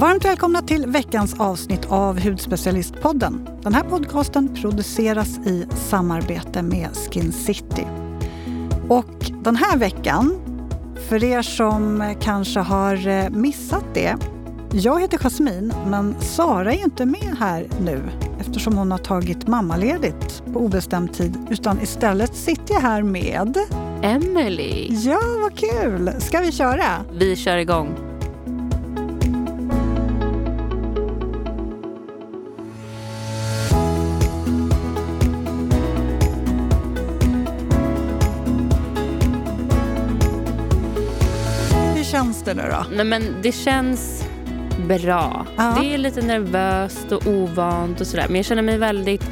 Varmt välkomna till veckans avsnitt av Hudspecialistpodden. Den här podcasten produceras i samarbete med Skin City. Och den här veckan, för er som kanske har eh, missat det, jag heter Jasmin, men Sara är inte med här nu eftersom hon har tagit mammaledigt på obestämd tid. Utan istället sitter jag här med... Emily. Ja, vad kul! Ska vi köra? Vi kör igång. Nu då? Nej, men det känns bra. Ja. Det är lite nervöst och ovant och sådär. Men jag känner mig väldigt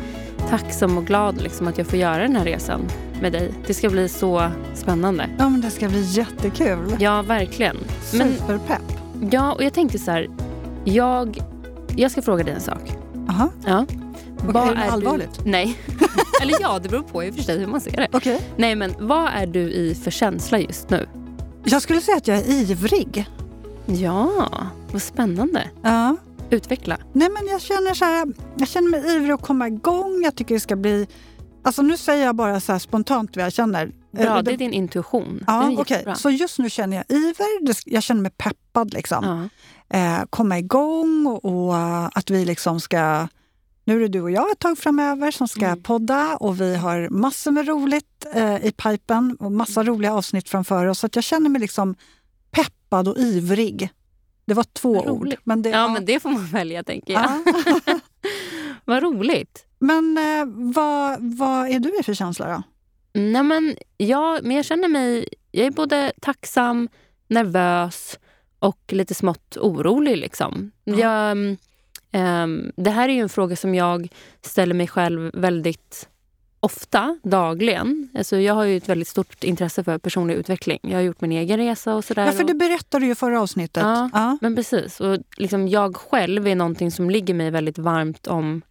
tacksam och glad liksom, att jag får göra den här resan med dig. Det ska bli så spännande. Ja, men det ska bli jättekul. Ja, verkligen. Men, Superpepp. ja, och jag tänkte så här. Jag, jag ska fråga dig en sak. Aha. Ja. är det allvarligt? Du? Nej. Eller ja, det beror på i och för sig hur man ser det. Okej. Nej, men vad är du i för känsla just nu? Jag skulle säga att jag är ivrig. Ja, vad spännande. Ja. Utveckla. Nej, men jag känner så här, jag känner mig ivrig att komma igång. Jag tycker det ska bli... Alltså nu säger jag bara så spontant vad jag känner. Bra, Eh, det är din intuition. Ja, okej. jättebra. Så just nu känner jag iver. Jag känner mig peppad liksom. Ja. Eh, komma igång och, och att vi liksom ska... Nu är det du och jag ett tag framöver som ska Mm. podda och vi har massor med roligt eh, i pipen och massa Mm. roliga avsnitt framför oss. Så att jag känner mig liksom peppad och ivrig. Det var två Vad ord. roligt. Men det, ja, men det får man välja tänker jag. Ja. vad roligt. Men eh, vad, vad är du i för känsla då? Nej, men, ja, men jag känner mig... Jag är både tacksam, nervös och lite smått orolig. Liksom. Ja. Jag, mm, ehm, det här är ju en fråga som jag ställer mig själv väldigt ofta, dagligen. Alltså, jag har ju ett väldigt stort intresse för personlig utveckling. Jag har gjort min egen resa och sådär. Ja, för det berättade du ju förra avsnittet. Ja. Ja. Men precis. Och liksom jag själv är någonting som ligger mig väldigt varmt om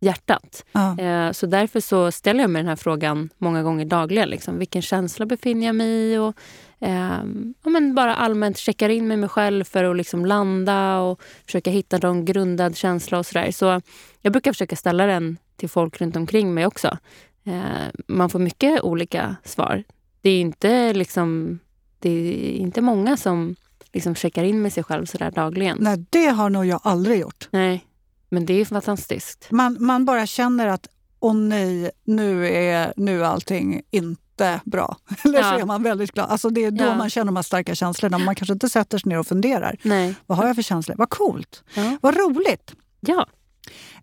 hjärtat. Ja. Eh, så därför så ställer jag mig den här frågan många gånger dagligen. Liksom. Vilken känsla befinner jag mig i? Och, ehm, ja, men bara allmänt checkar in med mig själv för att liksom landa och försöka hitta någon grundad känsla och sådär. Så jag brukar försöka ställa den till folk runt omkring mig också. Eh, man får mycket olika svar. Det är inte liksom det är inte många som liksom checkar in med sig själv sådär dagligen. Nej, det har nog jag aldrig gjort. Nej. Men det är fantastiskt. Man, man bara känner att åh nej, nu är, nu är allting inte bra. Eller så Ja. är man väldigt glad. Alltså det är då Ja. man känner de här starka känslorna. Man kanske inte sätter sig ner och funderar. Nej. Vad har jag för känslor? Vad coolt! Ja. Vad roligt! ja.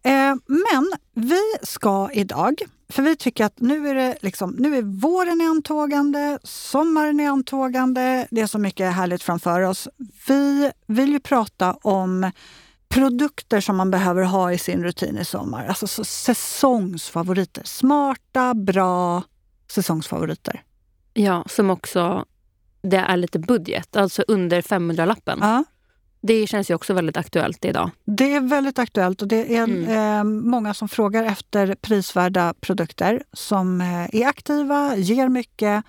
Eh, men vi ska idag, för vi tycker att nu är, det liksom, nu är våren i antågande, sommaren i antågande, det är så mycket härligt framför oss. Vi vill ju prata om produkter som man behöver ha i sin rutin i sommar. Alltså så säsongsfavoriter. Smarta, bra säsongsfavoriter. Ja, som också det är lite budget, alltså under 500-lappen. Ja. Det känns ju också väldigt aktuellt idag. Det är väldigt aktuellt och det är Mm. eh, många som frågar efter prisvärda produkter som eh, är aktiva, ger mycket,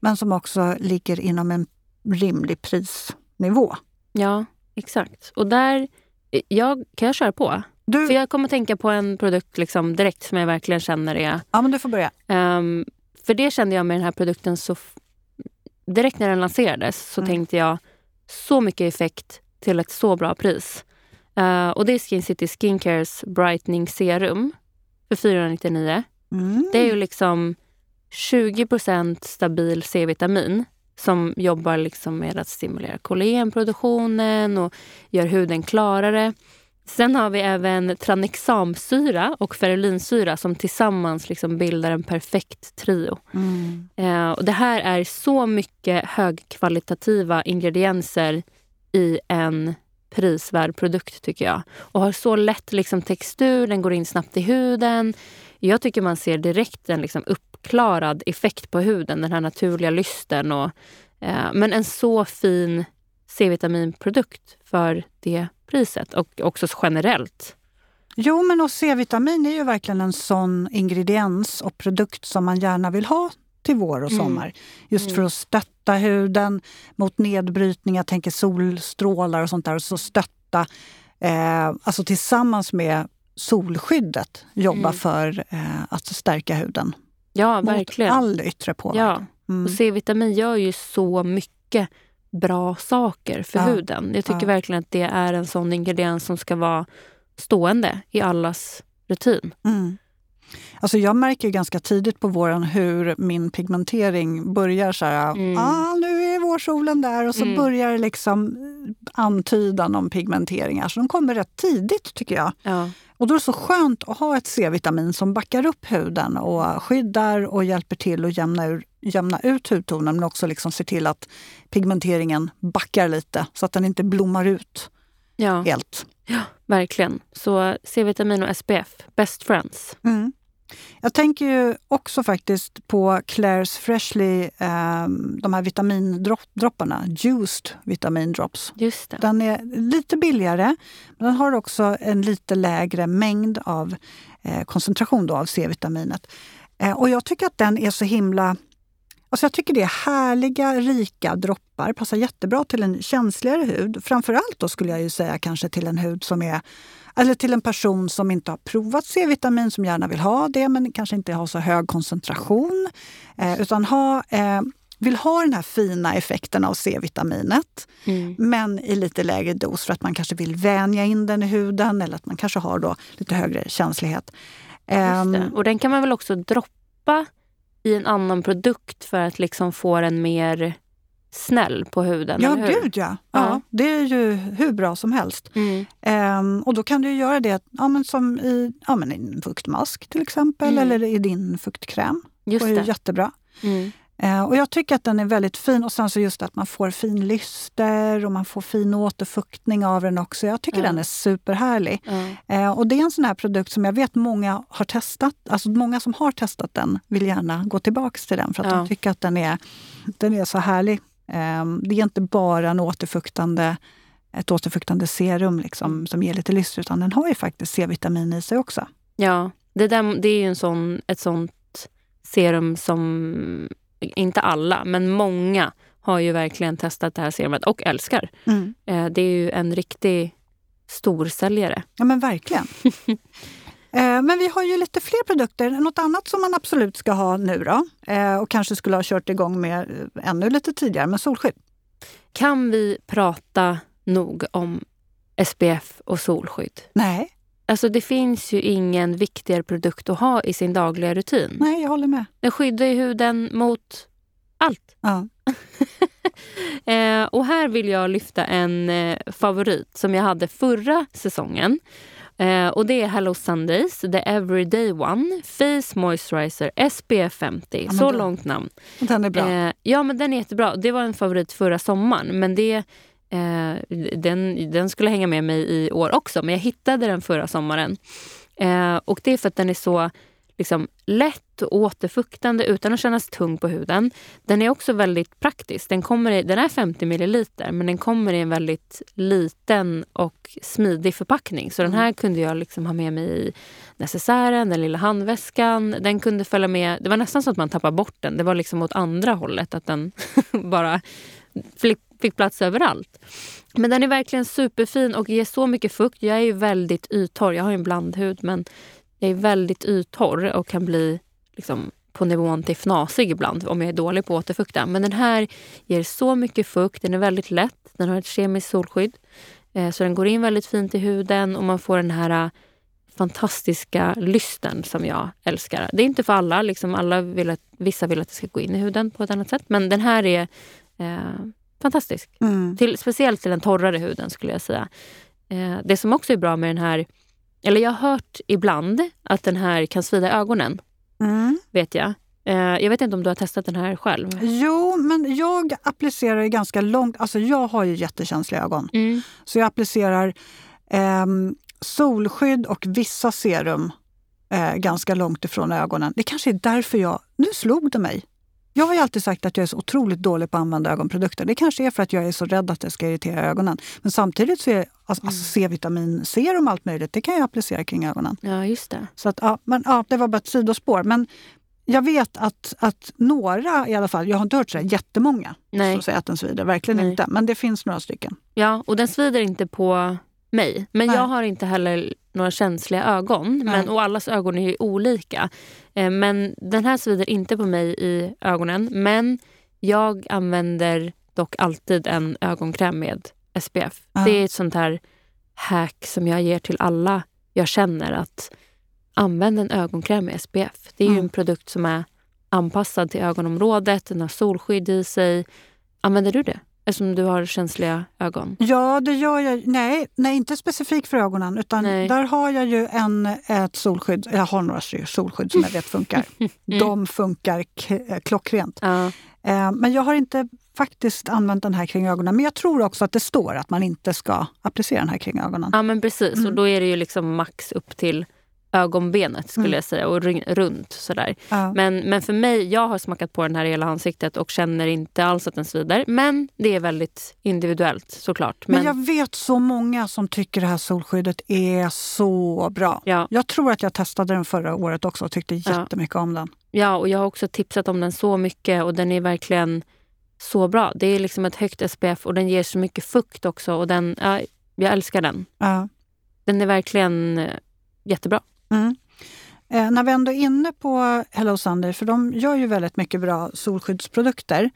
men som också ligger inom en rimlig prisnivå. Ja, exakt. Och där, jag, kan jag köra på? Du, För jag kommer tänka på en produkt liksom direkt som jag verkligen känner är... ja, men du får börja. ehm, för det kände jag med den här produkten så... Direkt när den lanserades så Mm. tänkte jag så mycket effekt till ett så bra pris. Eh, och det är Skin City Skincares Brightening Serum för 499. Mm. Det är ju liksom 20% stabil C-vitamin som jobbar liksom med att stimulera kollagenproduktionen och gör huden klarare. Sen har vi även tranexamsyra och ferulinsyra som tillsammans liksom bildar en perfekt trio. Mm. Eh, och det här är så mycket högkvalitativa ingredienser i en prisvärd produkt tycker jag. Och har så lätt liksom, textur, den går in snabbt i huden. Jag tycker man ser direkt en liksom, uppklarad effekt på huden, den här naturliga lysten. Och, eh, men en så fin C-vitaminprodukt för det priset och också generellt. Jo, men och C-vitamin är ju verkligen en sån ingrediens och produkt som man gärna vill ha till vår och Mm. sommar. Just Mm. för att stötta huden mot nedbrytning. Jag tänker solstrålar och sånt där. Och så stötta eh, alltså tillsammans med solskyddet, jobba Mm. för eh, att stärka huden. Ja, Mot verkligen. all yttre påverkan. Ja. Mm. Och C-vitamin gör ju så mycket bra saker för Ja. huden. Jag tycker Ja. verkligen att det är en sån ingrediens som ska vara stående i allas rutin. Mm. Alltså jag märker ganska tidigt på våren hur min pigmentering börjar så här, Mm. ah, nu är vårsolen där och så Mm. börjar liksom antydan om pigmenteringar. Så de kommer rätt tidigt tycker jag. Ja. Och då är det så skönt att ha ett C-vitamin som backar upp huden och skyddar och hjälper till att jämna, ur, jämna ut hudtonen men också liksom ser till att pigmenteringen backar lite så att den inte blommar ut ja, helt. verkligen. Så C-vitamin och SPF, best friends. Mm. Jag tänker ju också faktiskt på Claire's Freshly, eh, de här vitamindropparna, Juiced vitamindrops. Just det. Den är lite billigare, men den har också en lite lägre mängd av eh, koncentration då av C-vitaminet. Eh, och jag tycker att den är så himla... Alltså jag tycker det är härliga, rika droppar. Passar jättebra till en känsligare hud. Framförallt då skulle jag ju säga kanske till en hud som är... Eller till en person som inte har provat C-vitamin, som gärna vill ha det men kanske inte har så hög koncentration. Eh, utan ha, eh, vill ha den här fina effekten av C-vitaminet Mm. men i lite lägre dos för att man kanske vill vänja in den i huden eller att man kanske har då lite högre känslighet. Ehm. Och den kan man väl också droppa i en annan produkt för att liksom få den mer snäll på huden? ja, eller hur? gud ja. Ja. ja. Det är ju hur bra som helst. Mm. Ehm, och då kan du göra det ja, men som i, ja, men i en fuktmask till exempel Mm. eller i din fuktkräm. Just det är det. jättebra. Mm. Eh, och jag tycker att den är väldigt fin. Och sen så just att man får fin lyster och man får fin återfuktning av den också. Jag tycker den är superhärlig. Ja. Eh, och det är en sån här produkt som jag vet många har testat. Alltså många som har testat den vill gärna gå tillbaks till den för att de tycker att den är, den är så härlig. Eh, det är inte bara en återfuktande, ett återfuktande serum liksom, som ger lite lyster utan den har ju faktiskt C-vitamin i sig också. Ja, det, där, det är ju en sån, ett sånt serum som inte alla, men många har ju verkligen testat det här serumet och älskar. Mm. Eh, Det är ju en riktig storsäljare. Ja men verkligen. Eh, Men vi har ju lite fler produkter. Något annat som man absolut ska ha nu då eh, och kanske skulle ha kört igång med eh, ännu lite tidigare, men solskydd. Kan vi prata nog om SPF och solskydd? Nej, Alltså det finns ju ingen viktigare produkt att ha i sin dagliga rutin. nej jag håller med. Den skyddar ju huden mot allt. Ja. Och här vill jag lyfta en favorit som jag hade förra säsongen. Eh, och det är Hello Sundays, The Everyday One, Face Moisturizer SPF 50. men Så då- långt namn. Den är bra. Eh, ja, men den är jättebra. Det var en favorit förra sommaren. Men det, eh, den, den skulle hänga med mig i år också. Men jag hittade den förra sommaren. Eh, och det är för att den är så liksom, lätt och återfuktande utan att kännas tung på huden. Den är också väldigt praktisk. Den, kommer i, den är 50 milliliter men den kommer i en väldigt liten och smidig förpackning. Så den här kunde jag liksom ha med mig i necessären, den lilla handväskan. Den kunde följa med. Det var nästan så att man tappade bort den. Det var liksom åt andra hållet, att den bara fick, fick plats överallt. Men den är verkligen superfin och ger så mycket fukt. Jag är ju väldigt yttorr. Jag har ju en blandhud men jag är väldigt yttorr och kan bli liksom på nivån till fnasig ibland om jag är dålig på att återfukta. Men den här ger så mycket fukt. Den är väldigt lätt. Den har ett kemiskt solskydd. Eh, så den går in väldigt fint i huden och man får den här eh, fantastiska lysten som jag älskar. Det är inte för alla. Liksom alla vill att, vissa vill att det ska gå in i huden på ett annat sätt. Men den här är eh, fantastisk. Mm. Till, speciellt till den torrare huden skulle jag säga. Eh, det som också är bra med den här, eller jag har hört ibland att den här kan svida i ögonen, Mm. vet jag. Eh, jag vet inte om du har testat den här själv? Jo, men jag applicerar ju ganska långt. Alltså jag har ju jättekänsliga ögon. Mm. Så jag applicerar ehm, solskydd och vissa serum eh, ganska långt ifrån ögonen. Det kanske är därför jag... Nu slog det mig. Jag har ju alltid sagt att jag är så otroligt dålig på att använda ögonprodukter. Det kanske är för att jag är så rädd att det ska irritera ögonen. Men samtidigt så är alltså, alltså C-vitamin, serum och allt möjligt, det kan jag applicera kring ögonen. Ja, just det. Så att, ja, men, ja, det var bara ett sidospår. Men jag vet att, att några i alla fall, jag har inte hört så jättemånga Nej. som säger att den svider, verkligen Nej. inte. Men det finns några stycken. Ja, och den svider inte på mig. Men Nej. jag har inte heller några känsliga ögon. Men, och allas ögon är ju olika. Eh, men den här svider inte på mig i ögonen. Men jag använder dock alltid en ögonkräm med SPF. Ja. Det är ett sånt här hack som jag ger till alla jag känner. att Använd en ögonkräm med SPF. Det är ju Mm. en produkt som är anpassad till ögonområdet. Den har solskydd i sig. Använder du det? Eftersom du har känsliga ögon. Ja, det gör jag. Nej, nej inte specifikt för ögonen. Utan Nej. där har jag ju en, ett solskydd. Jag har några solskydd som jag vet funkar. De funkar k- klockrent. Ja. Eh, men jag har inte faktiskt använt den här kring ögonen. Men jag tror också att det står att man inte ska applicera den här kring ögonen. Ja men precis, Mm. och då är det ju liksom max upp till ögonbenet skulle Mm. jag säga och runt sådär. Ja. Men, men för mig, jag har smakat på den här i hela ansiktet och känner inte alls att den svider. Men det är väldigt individuellt såklart. Men jag vet så många som tycker det här solskyddet är så bra. ja, Jag tror att jag testade den förra året också och tyckte Ja. jättemycket om den. ja, och jag har också tipsat om den så mycket och den är verkligen så bra. Det är liksom ett högt SPF och den ger så mycket fukt också. Och den, ja, jag älskar den. Ja. Den är verkligen eh, jättebra. Mm. Eh, när vi ändå är inne på Hello Sunday, för de gör ju väldigt mycket bra solskyddsprodukter,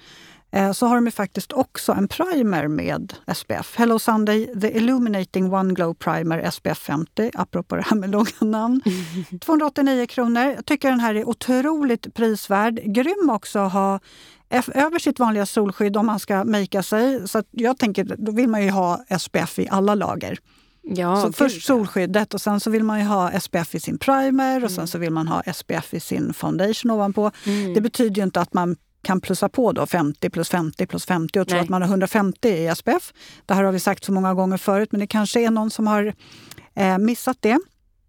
eh, så har de ju faktiskt också en primer med SPF. Hello Sunday The Illuminating One Glow Primer SPF 50, apropå det här med långa namn. 289 kronor. Jag tycker den här är otroligt prisvärd. Grym också att ha över sitt vanliga solskydd om man ska makea sig. Så jag tänker, då vill man ju ha SPF i alla lager. Ja, Så först solskyddet och sen så vill man ju ha SPF i sin primer och sen så vill man ha SPF i sin foundation ovanpå. Mm. Det betyder ju inte att man kan plussa på då 50 plus 50 plus 50 och tro Nej. att man har 150 i SPF. Det här har vi sagt så många gånger förut men det kanske är någon som har eh, missat det.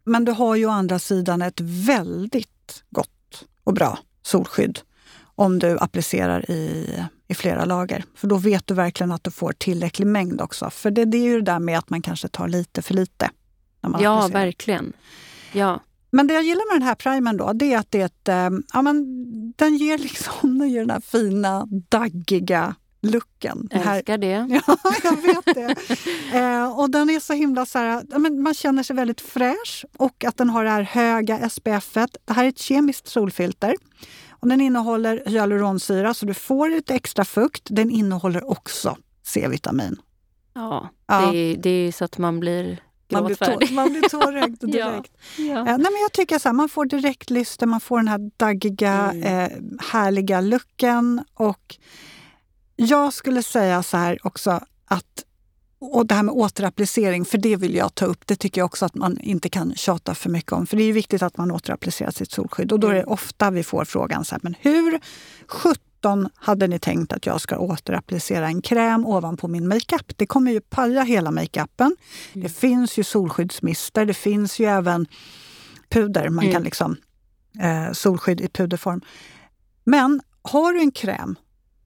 Men du har ju å andra sidan ett väldigt gott och bra solskydd om du applicerar i, i flera lager. För då vet du verkligen att du får tillräcklig mängd också. För det, det är ju det där med att man kanske tar lite för lite. Ja, applicerar. verkligen. Ja. Men det jag gillar med den här primern då, det är att det är ett, eh, ja, men, den ger liksom den ger den här fina, daggiga looken. Här, Älskar det. Ja, jag vet det. Eh, och den är så himla så här, ja, men man känner sig väldigt fräsch och att den har det här höga SPF. -et. Det här är ett kemiskt solfilter. Och den innehåller hyaluronsyra så du får lite extra fukt. Den innehåller också C-vitamin. Ja, Ja. Det, är, det är så att man blir Man blir, tår, man blir tårögd Ja. direkt. Ja. Eh, nej, men jag tycker så här, man får direkt lyster, man får den här daggiga, Mm. eh, härliga looken. Och jag skulle säga så här också att och det här med återapplicering, för det vill jag ta upp. Det tycker jag också att man inte kan tjata för mycket om. För det är viktigt att man återapplicerar sitt solskydd. Och då är det Mm. ofta vi får frågan så här, men hur 17 hade ni tänkt att jag ska återapplicera en kräm ovanpå min makeup? Det kommer ju paja hela makeupen. Mm. Det finns ju solskyddsmister. Det finns ju även puder. Man Mm. kan liksom eh, solskydd i puderform. Men har du en kräm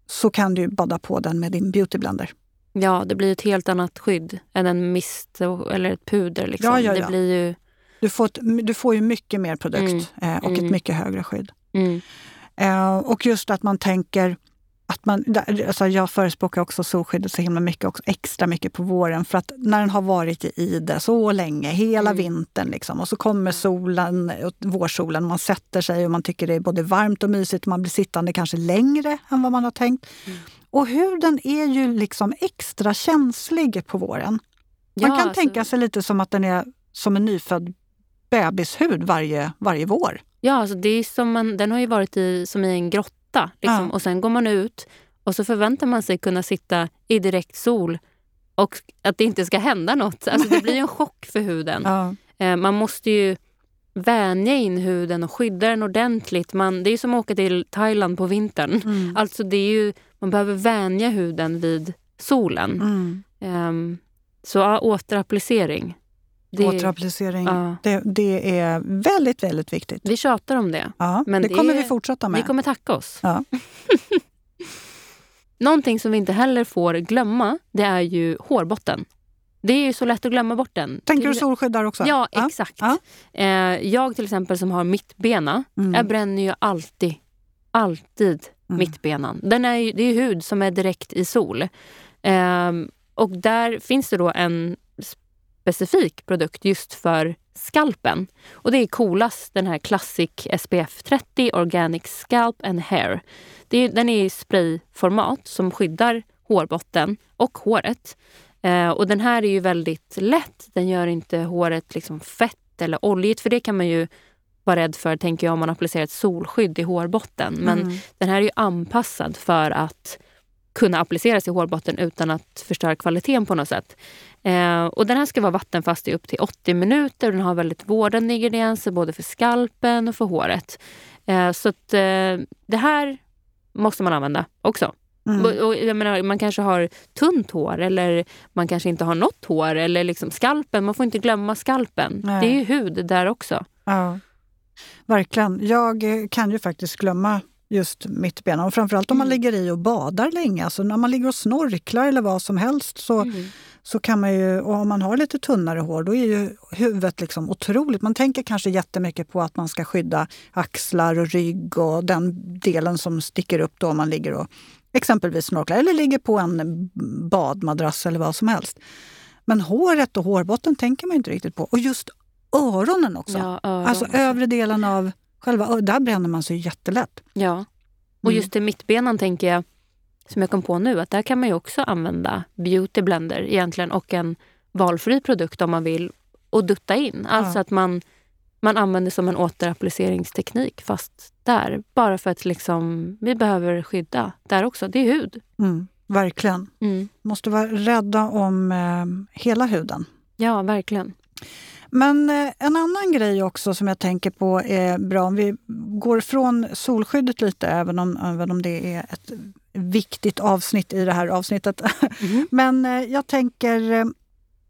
så kan du ju badda på den med din beautyblender. Ja, det blir ett helt annat skydd än en mist eller ett puder. Liksom. Ja, ja, ja. Det blir ju... Du får, ett, du får ju mycket mer produkt eh, och Mm. ett mycket högre skydd. Mm. Eh, och just att man tänker att man, alltså jag förespråkar också solskyddet så himla mycket, också extra mycket på våren. För att när den har varit i ide så länge, hela Mm. vintern, liksom, och så kommer solen, vårsolen, man sätter sig och man tycker det är både varmt och mysigt. Man blir sittande kanske längre än vad man har tänkt. Mm. Och huden är ju liksom extra känslig på våren. Man Ja, kan alltså- tänka sig lite som att den är som en nyfödd bebishud varje, varje vår. Ja, alltså det är som man, den har ju varit i, som i en grotta. Liksom. Ja. Och sen går man ut och så förväntar man sig kunna sitta i direkt sol och att det inte ska hända något. Alltså det blir en chock för huden. Ja. Eh, man måste ju vänja in huden och skydda den ordentligt. Man, det är som att åka till Thailand på vintern. Mm. Alltså det är ju, man behöver vänja huden vid solen. Mm. Ehm, så ja, återapplicering. Det, Återapplicering. ja, Det, det är väldigt, väldigt viktigt. vi tjatar om det. Ja, Men det det kommer vi fortsätta med. Ni kommer tacka oss. Ja. Någonting som vi inte heller får glömma, det är ju hårbotten. Det är ju så lätt att glömma bort den. Tänker du solskydd där också? Ja, exakt. Ja. Eh, jag till exempel som har mittbena, Mm. jag bränner ju alltid, alltid Mm. mittbenan. Den är ju, det är hud som är direkt i sol. Ehm, och där finns det då en specifik produkt just för skalpen. Och det är coolast, den här Classic SPF 30 Organic Scalp and Hair. Det är, den är i sprayformat som skyddar hårbotten och håret. Eh, och den här är ju väldigt lätt. Den gör inte håret liksom fett eller oljigt, för det kan man ju vara rädd för tänker jag om man applicerar ett solskydd i hårbotten. Men mm. den här är ju anpassad för att kunna appliceras i hårbotten utan att förstöra kvaliteten på något sätt. Eh, och den här ska vara vattenfast i upp till 80 minuter. Den har väldigt vårdande ingredienser både för skalpen och för håret. Eh, så att, eh, det här måste man använda också. Mm. Och, och, jag menar, man kanske har tunt hår eller man kanske inte har något hår. Eller liksom skalpen, man får inte glömma skalpen. Nej. Det är ju hud där också. Ja, verkligen. Jag kan ju faktiskt glömma just mittbena. Och framförallt om man mm. ligger i och badar länge. Alltså när man ligger och snorklar eller vad som helst så, mm. så kan man ju, och om man har lite tunnare hår, då är ju huvudet liksom otroligt. Man tänker kanske jättemycket på att man ska skydda axlar och rygg och den delen som sticker upp då om man ligger och exempelvis snorklar eller ligger på en badmadrass eller vad som helst. Men håret och hårbotten tänker man inte riktigt på. Och just öronen också. Ja, öron alltså övre delen av själva Där bränner man sig jättelätt. Ja. Och just till mittbenan tänker jag, som jag kom på nu, att där kan man ju också använda beauty blender egentligen och en valfri produkt om man vill och dutta in. Alltså ja. att man, man använder som en återappliceringsteknik fast där. Bara för att liksom, vi behöver skydda där också. Det är hud. Mm, verkligen. Mm. Måste vara rädda om eh, hela huden. Ja, verkligen. Men eh, en annan grej också som jag tänker på är bra om vi går från solskyddet lite, även om, även om det är ett viktigt avsnitt i det här avsnittet. Mm. Men eh, jag tänker, eh,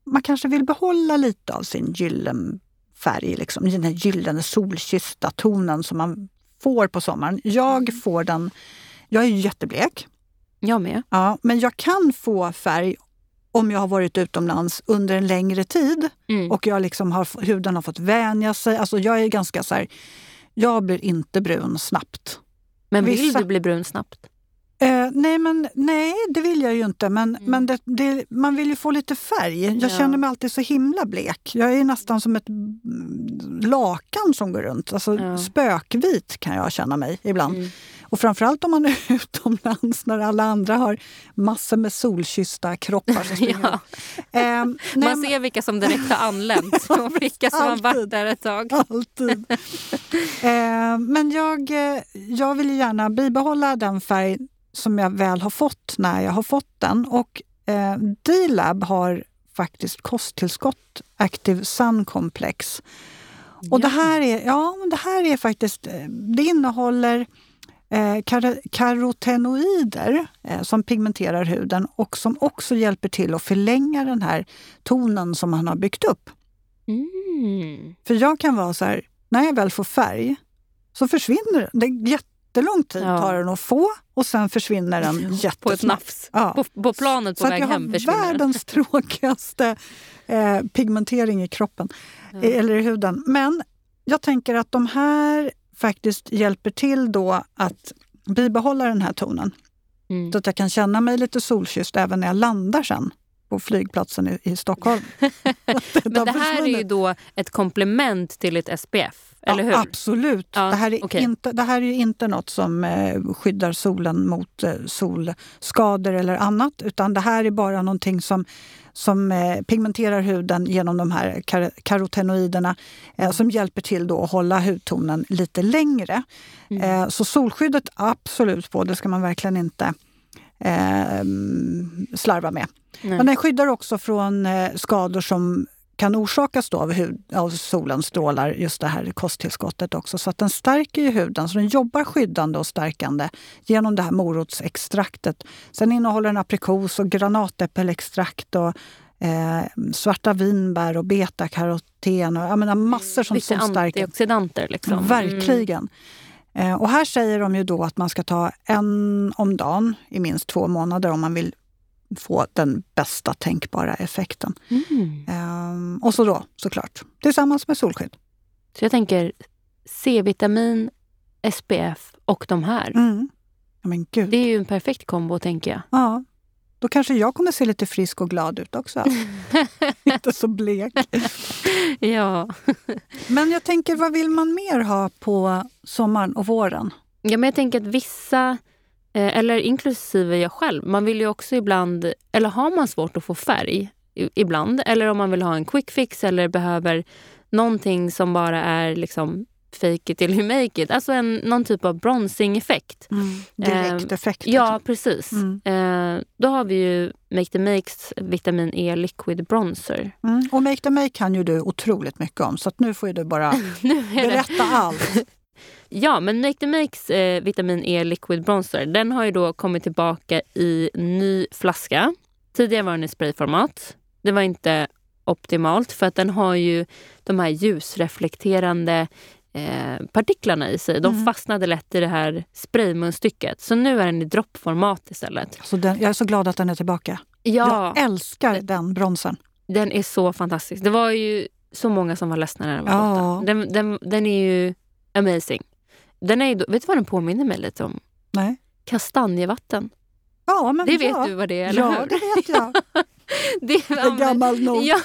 man kanske vill behålla lite av sin gyllenfärg, liksom, den här gyllene solkyssta tonen som man får på sommaren. Jag mm. får den, jag är jätteblek. Jag med. Ja, men jag kan få färg om jag har varit utomlands under en längre tid mm. och jag liksom har, huden har fått vänja sig. Alltså jag är ganska så här, jag blir inte brun snabbt. Men vill Vissa, du bli brun snabbt? Eh, nej, men, nej, det vill jag ju inte. Men, mm. men det, det, man vill ju få lite färg. Jag ja. känner mig alltid så himla blek. Jag är nästan som ett lakan som går runt. Alltså, ja. Spökvit kan jag känna mig ibland. Mm. Och framförallt om man är utomlands när alla andra har massor med solkyssta kroppar. ja. eh, man ser vilka som direkt har anlänt och vilka som alltid, har varit där ett tag. Alltid. eh, men jag, eh, jag vill gärna bibehålla den färg som jag väl har fått när jag har fått den. Och eh, D-Lab har faktiskt kosttillskott Active Sun Complex. Och ja. det, här är, ja, det här är faktiskt, eh, det innehåller eh, kar karotenoider eh, som pigmenterar huden och som också hjälper till att förlänga den här tonen som man har byggt upp. Mm. För jag kan vara så här, när jag väl får färg så försvinner den. Det är jättelång tid ja. tar den att få och sen försvinner den jättesnabbt. På ett nafs. Ja. På, på, planet på så väg hem försvinner den. Jag har världens tråkigaste eh, pigmentering i kroppen, ja. eller i huden. Men jag tänker att de här faktiskt hjälper till då att bibehålla den här tonen. Mm. Så att jag kan känna mig lite solkysst även när jag landar sen på flygplatsen i, i Stockholm. Men det här är ju då ett komplement till ett SPF, eller hur? absolut. Ja, det, här är okay. inte, det här är inte något som eh, skyddar solen mot eh, solskador eller annat. Utan det här är bara någonting som som eh, pigmenterar huden genom de här kar karotenoiderna eh, som hjälper till då att hålla hudtonen lite längre. Mm. Eh, så solskyddet absolut på, det ska man verkligen inte eh, slarva med. Nej. Men den skyddar också från eh, skador som kan orsakas då av, hud, av solens strålar, just det här kosttillskottet också. Så att den stärker ju huden, så den jobbar skyddande och stärkande genom det här morotsextraktet. Sen innehåller den aprikos och granatäppelextrakt och eh, svarta vinbär och betakaroten och jag menar massor som, Lite som stärker. antioxidanter liksom. Mm. Verkligen. Eh, och här säger de ju då att man ska ta en om dagen i minst två månader om man vill få den bästa tänkbara effekten. Mm. Ehm, och så då såklart tillsammans med solskydd. Så jag tänker C-vitamin, SPF och de här. Mm. Ja, men Gud. Det är ju en perfekt kombo tänker jag. Ja, Då kanske jag kommer se lite frisk och glad ut också. Inte så blek. ja. Men jag tänker, vad vill man mer ha på sommaren och våren? Ja, men jag tänker att vissa, eh, eller inklusive jag själv, man vill ju också ibland, eller har man svårt att få färg ibland, eller om man vill ha en quick fix eller behöver någonting som bara är liksom fake it till you make it. Alltså en, någon typ av bronzing-effekt. Mm. Direkteffekt. Eh, ja, precis. Mm. Eh, då har vi ju Make the Makes Vitamin E Liquid Bronzer. Mm. Och Make the Make kan ju du otroligt mycket om så nu får du bara berätta allt. Ja, men Make the Makes eh, Vitamin E Liquid Bronzer den har ju då kommit tillbaka i ny flaska. Tidigare var den i sprayformat. Det var inte optimalt för att den har ju de här ljusreflekterande eh, partiklarna i sig. De mm. fastnade lätt i det här spraymunstycket. Så nu är den i droppformat istället. Så den, jag är så glad att den är tillbaka. Ja, jag älskar den bronsen. Den är så fantastisk. Det var ju så många som var ledsna när den var ja. borta. Den, den, den är ju amazing. Den är, vet du vad den påminner mig lite om? Nej. Kastanjevatten. Ja, men det vet ja. du vad det är, eller ja, hur? Ja, det vet jag. det, är gammal nog. Ja.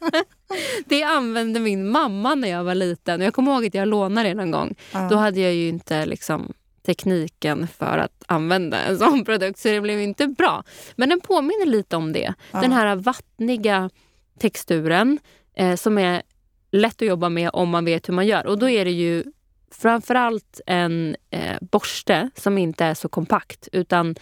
det använde min mamma när jag var liten. Jag kommer ihåg att jag lånade det någon gång. Ja. Då hade jag ju inte liksom, tekniken för att använda en sån produkt, så det blev inte bra. Men den påminner lite om det. Ja. Den här vattniga texturen eh, som är lätt att jobba med om man vet hur man gör. Och då är det ju framförallt en eh, borste som inte är så kompakt utan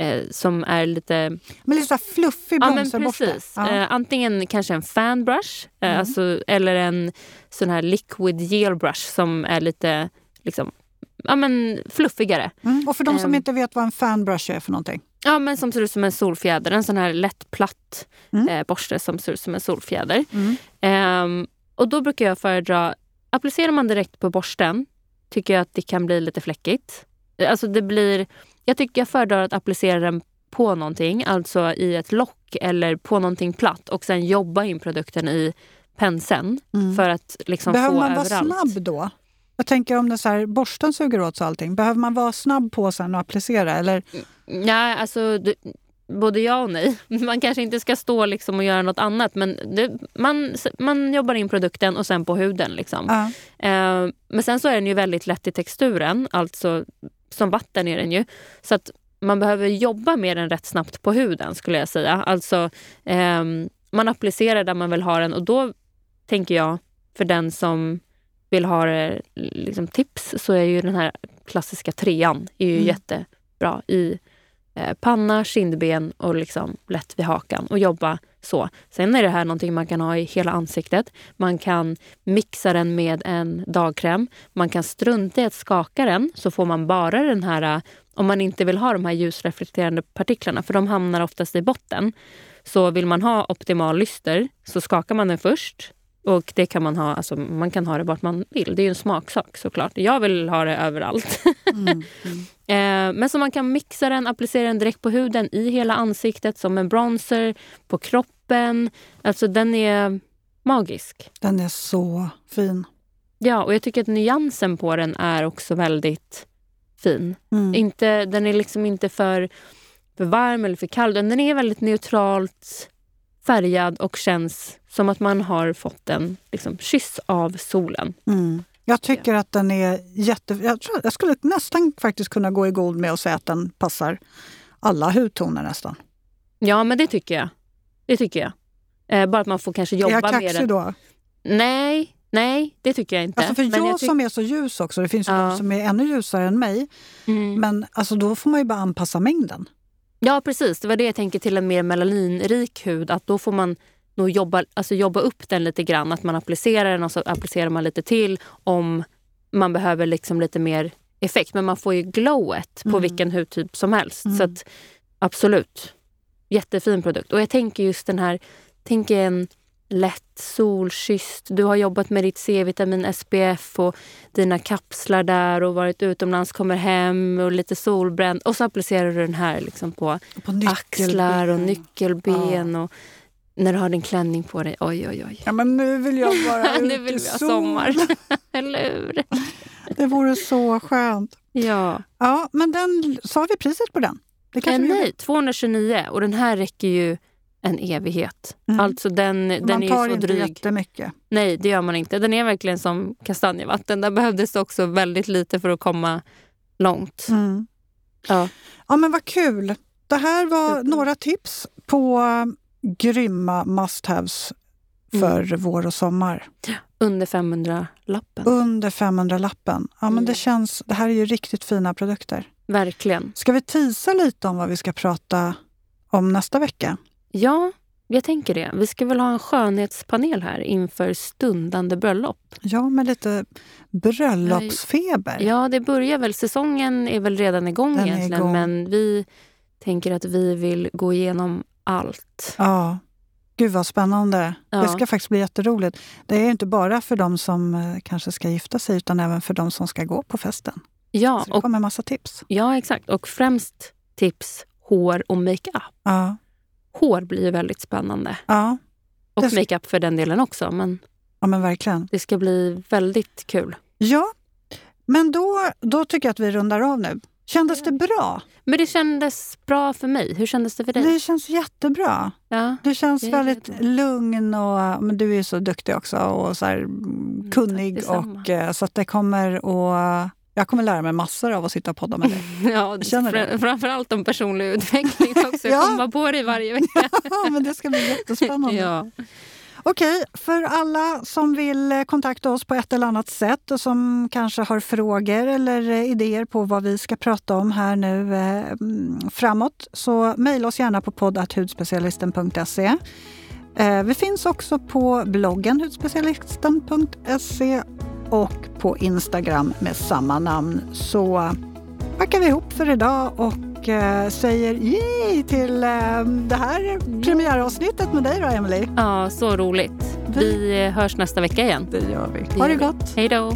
eh, som är lite... Men lite så fluffig bronzerborste? Ja, precis. Ja. Eh, antingen kanske en fanbrush eh, mm. alltså, eller en sån här liquid gel brush som är lite liksom, ja, men fluffigare. Mm. Och för de som ehm. inte vet vad en fanbrush är för någonting? Ja, men som ser ut som en solfjäder. En sån här lätt platt mm. eh, borste som ser ut som en solfjäder. Um, och då brukar jag föredra, applicerar man direkt på borsten tycker jag att det kan bli lite fläckigt. Alltså det blir, jag tycker jag föredrar att applicera den på någonting, alltså i ett lock eller på någonting platt och sen jobba in produkten i penseln mm. för att liksom Behöver få man överallt. vara snabb då? Jag tänker om det så här, borsten suger åt sig allting. Behöver man vara snabb på sen och applicera? Eller? Nej, alltså både ja och nej. Man kanske inte ska stå liksom och göra något annat men det, man, man jobbar in produkten och sen på huden. Liksom. Uh. Eh, men sen så är den ju väldigt lätt i texturen, alltså som vatten är den ju. Så att man behöver jobba med den rätt snabbt på huden skulle jag säga. Alltså eh, man applicerar där man vill ha den och då tänker jag för den som vill ha liksom, tips så är ju den här klassiska trean är ju mm. jättebra i Eh, panna, kindben och liksom lätt vid hakan och jobba så. Sen är det här någonting man kan ha i hela ansiktet. Man kan mixa den med en dagkräm. Man kan strunta i att skaka den så får man bara den här eh, om man inte vill ha de här ljusreflekterande partiklarna för de hamnar oftast i botten. Så vill man ha optimal lyster så skakar man den först och det kan man ha, alltså man kan ha det vart man vill. Det är ju en smaksak såklart. Jag vill ha det överallt. Mm, mm. eh, men så man kan mixa den, applicera den direkt på huden i hela ansiktet som en bronzer, på kroppen. Alltså den är magisk. Den är så fin. Ja, och jag tycker att nyansen på den är också väldigt fin. Mm. Inte, den är liksom inte för, för varm eller för kall. Den är väldigt neutralt färgad och känns som att man har fått en liksom, kyss av solen. Mm. Jag tycker att den är jätte... Jag, tror, jag skulle nästan faktiskt kunna gå i god med att säga att den passar alla hudtoner nästan. Ja, men det tycker jag. Det tycker jag. Eh, bara att man får kanske jobba med den. Är jag kaxig då? Nej, nej, det tycker jag inte. Alltså för men jag, som är så ljus också, det finns ja. de som är ännu ljusare än mig. Mm. Men alltså då får man ju bara anpassa mängden. Ja, precis. Det var det jag tänker till en mer melaninrik hud. Att då får man nog jobba, alltså jobba upp den lite grann. Att man applicerar den och så applicerar man lite till om man behöver liksom lite mer effekt. Men man får ju glowet mm. på vilken hudtyp som helst. Mm. Så att, absolut. Jättefin produkt. Och jag tänker just den här, tänk en lätt solkysst. Du har jobbat med ditt C-vitamin SPF och dina kapslar där och varit utomlands, kommer hem och lite solbränd. Och så applicerar du den här liksom på, på axlar och nyckelben. Ja. Och när du har din klänning på dig. Oj, oj, oj. Ja, men nu vill jag vara ute Nu vill vi ha sommar. Eller hur? Det vore så skönt. Ja. Ja, men den, sa vi priset på den? Det Eh, kanske vi nej, gjorde. 229 och den här räcker ju en evighet. Mm. Alltså den, den Man är tar så inte dryg. jättemycket. Nej, det gör man inte. Den är verkligen som kastanjevatten. Där behövdes det också väldigt lite för att komma långt. Mm. Ja. Ja, men vad kul. Det här var några tips på grymma must-haves för Mm. vår och sommar. Under 500-lappen. Under 500-lappen. Ja, men Mm. det, känns, det här är ju riktigt fina produkter. Verkligen. Ska vi tisa lite om vad vi ska prata om nästa vecka? Ja, jag tänker det. Vi ska väl ha en skönhetspanel här inför stundande bröllop. Ja, med lite bröllopsfeber. Ja, det börjar väl. Säsongen är väl redan igång Den egentligen. igång. Men vi tänker att vi vill gå igenom allt. Ja. Gud vad spännande. Ja. Det ska faktiskt bli jätteroligt. Det är inte bara för de som eh, kanske ska gifta sig utan även för de som ska gå på festen. Ja, Så det och, kommer massa tips. ja, exakt. Och främst tips hår och makeup. Ja. Hår blir ju väldigt spännande. Ja. Och Det- makeup för den delen också. Men ja, men verkligen. det ska bli väldigt kul. Ja, men då, då tycker jag att vi rundar av nu. Kändes det bra? Men det kändes bra för mig. Hur kändes det för dig? Det känns jättebra. Ja. Du känns väldigt redo. lugn och men du är så duktig också och så här, mm, kunnig. detsamma. och, eh, så att det kommer att... Jag kommer lära mig massor av att sitta och podda med dig. Ja, Känner fr- det. framförallt om personlig utveckling också. Ja. Jag kommer vara på dig varje vecka. ja, men det ska bli jättespännande. Ja. Okej, för alla som vill eh, kontakta oss på ett eller annat sätt och som kanske har frågor eller eh, idéer på vad vi ska prata om här nu eh, mm, framåt så mejla oss gärna på podd.hudspecialisten.se. Eh, vi finns också på bloggen hudspecialisten.se och på Instagram med samma namn. Så packar vi ihop för idag och eh, säger yay till eh, det här premiäravsnittet med dig då, Emily. ja, så roligt. Vi eh, hörs nästa vecka igen. Det gör vi. Ha det gott! Hej då!